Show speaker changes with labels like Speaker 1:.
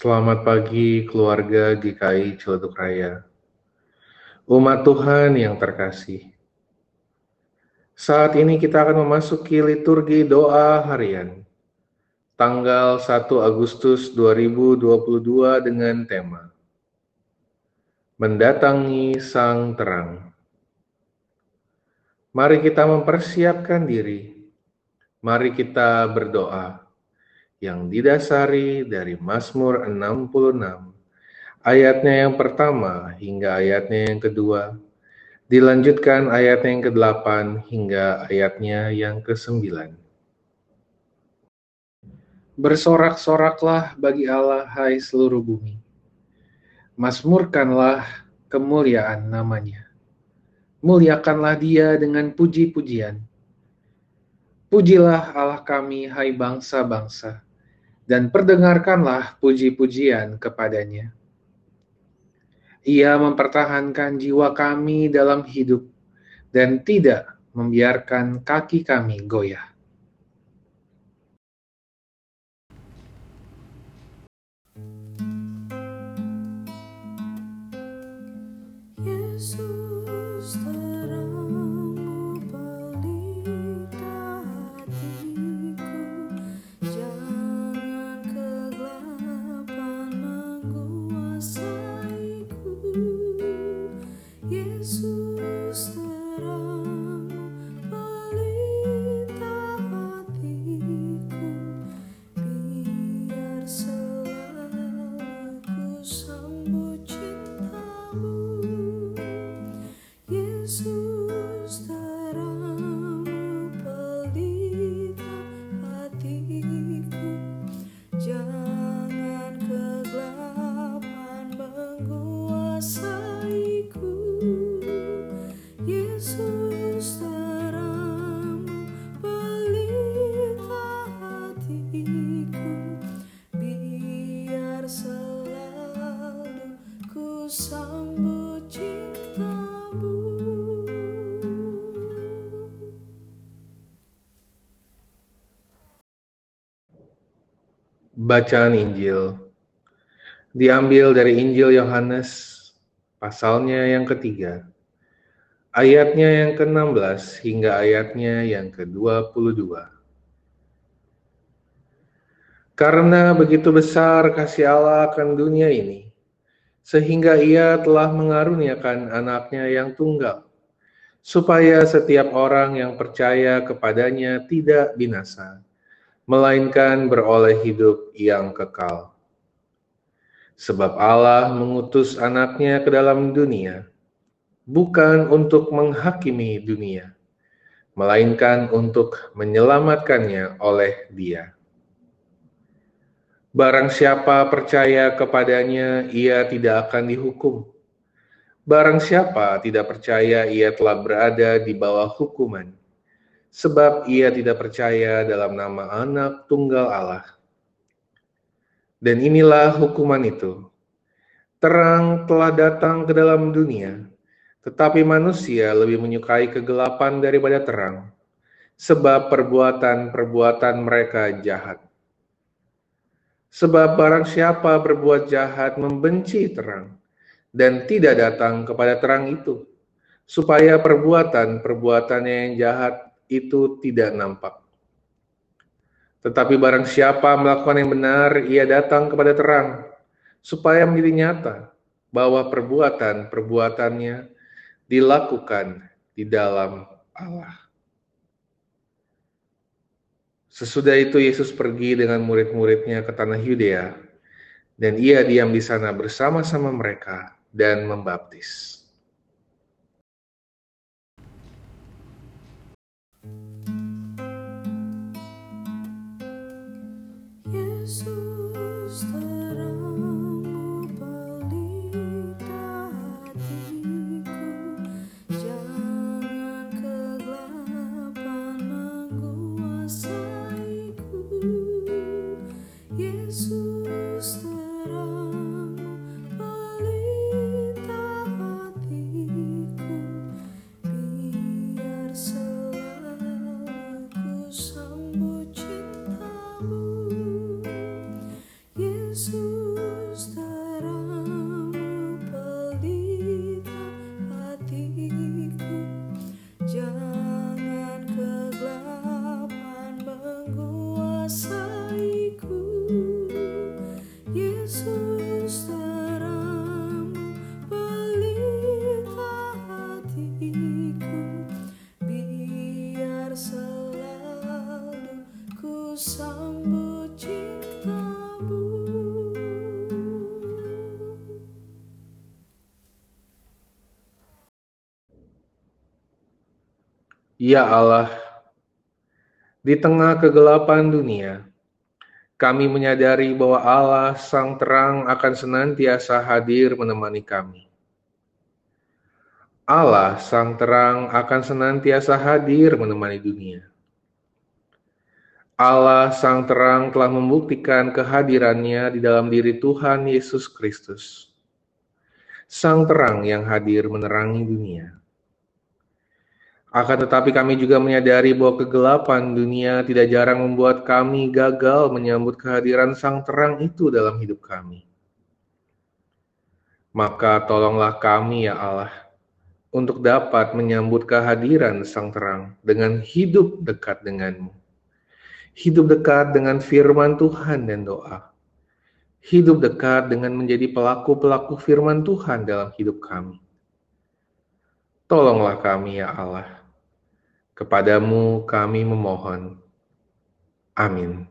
Speaker 1: Selamat pagi keluarga GKI Ciledug Raya. Umat Tuhan yang terkasih. Saat ini kita akan memasuki liturgi doa harian. Tanggal 1 Agustus 2022 dengan tema Mendatangi Sang Terang. Mari kita mempersiapkan diri. Mari kita berdoa yang didasari dari Mazmur 66, ayatnya yang pertama hingga ayatnya yang kedua, dilanjutkan ayatnya yang ke-8 hingga ayatnya yang ke-9. Bersorak-soraklah bagi Allah, hai seluruh bumi. Masmurkanlah kemuliaan namanya. Muliakanlah dia dengan puji-pujian. Pujilah Allah kami, hai bangsa-bangsa dan perdengarkanlah puji-pujian kepadanya. Ia mempertahankan jiwa kami dalam hidup dan tidak membiarkan kaki kami goyah. Bacaan Injil diambil dari Injil Yohanes pasalnya yang ketiga, ayatnya yang ke-16 hingga ayatnya yang ke-22. Karena begitu besar kasih Allah akan dunia ini, sehingga ia telah mengaruniakan anaknya yang tunggal, supaya setiap orang yang percaya kepadanya tidak binasa, melainkan beroleh hidup yang kekal. Sebab Allah mengutus anaknya ke dalam dunia, bukan untuk menghakimi dunia, melainkan untuk menyelamatkannya oleh dia. Barang siapa percaya kepadanya, ia tidak akan dihukum. Barang siapa tidak percaya, ia telah berada di bawah hukuman sebab ia tidak percaya dalam nama Anak Tunggal Allah. Dan inilah hukuman itu. Terang telah datang ke dalam dunia, tetapi manusia lebih menyukai kegelapan daripada terang, sebab perbuatan-perbuatan mereka jahat. Sebab barang siapa berbuat jahat membenci terang, dan tidak datang kepada terang itu, supaya perbuatan-perbuatannya yang jahat itu tidak nampak. Tetapi barang siapa melakukan yang benar, ia datang kepada terang, supaya menjadi nyata bahwa perbuatan-perbuatannya dilakukan di dalam Allah. Sesudah itu Yesus pergi dengan murid-muridnya ke tanah Yudea, dan ia diam di sana bersama-sama mereka dan membaptis. Ya Allah, di tengah kegelapan dunia, kami menyadari bahwa Allah Sang Terang akan senantiasa hadir menemani kami. Allah Sang Terang akan senantiasa hadir menemani dunia. Allah Sang Terang telah membuktikan kehadirannya di dalam diri Tuhan Yesus Kristus. Sang Terang yang hadir menerangi dunia. Akan tetapi kami juga menyadari bahwa kegelapan dunia tidak jarang membuat kami gagal menyambut kehadiran sang terang itu dalam hidup kami. Maka tolonglah kami ya Allah untuk dapat menyambut kehadiran sang terang dengan hidup dekat denganmu. Hidup dekat dengan firman Tuhan dan doa. Hidup dekat dengan menjadi pelaku-pelaku firman Tuhan dalam hidup kami. Tolonglah kami ya Allah Kepadamu kami memohon. Amin.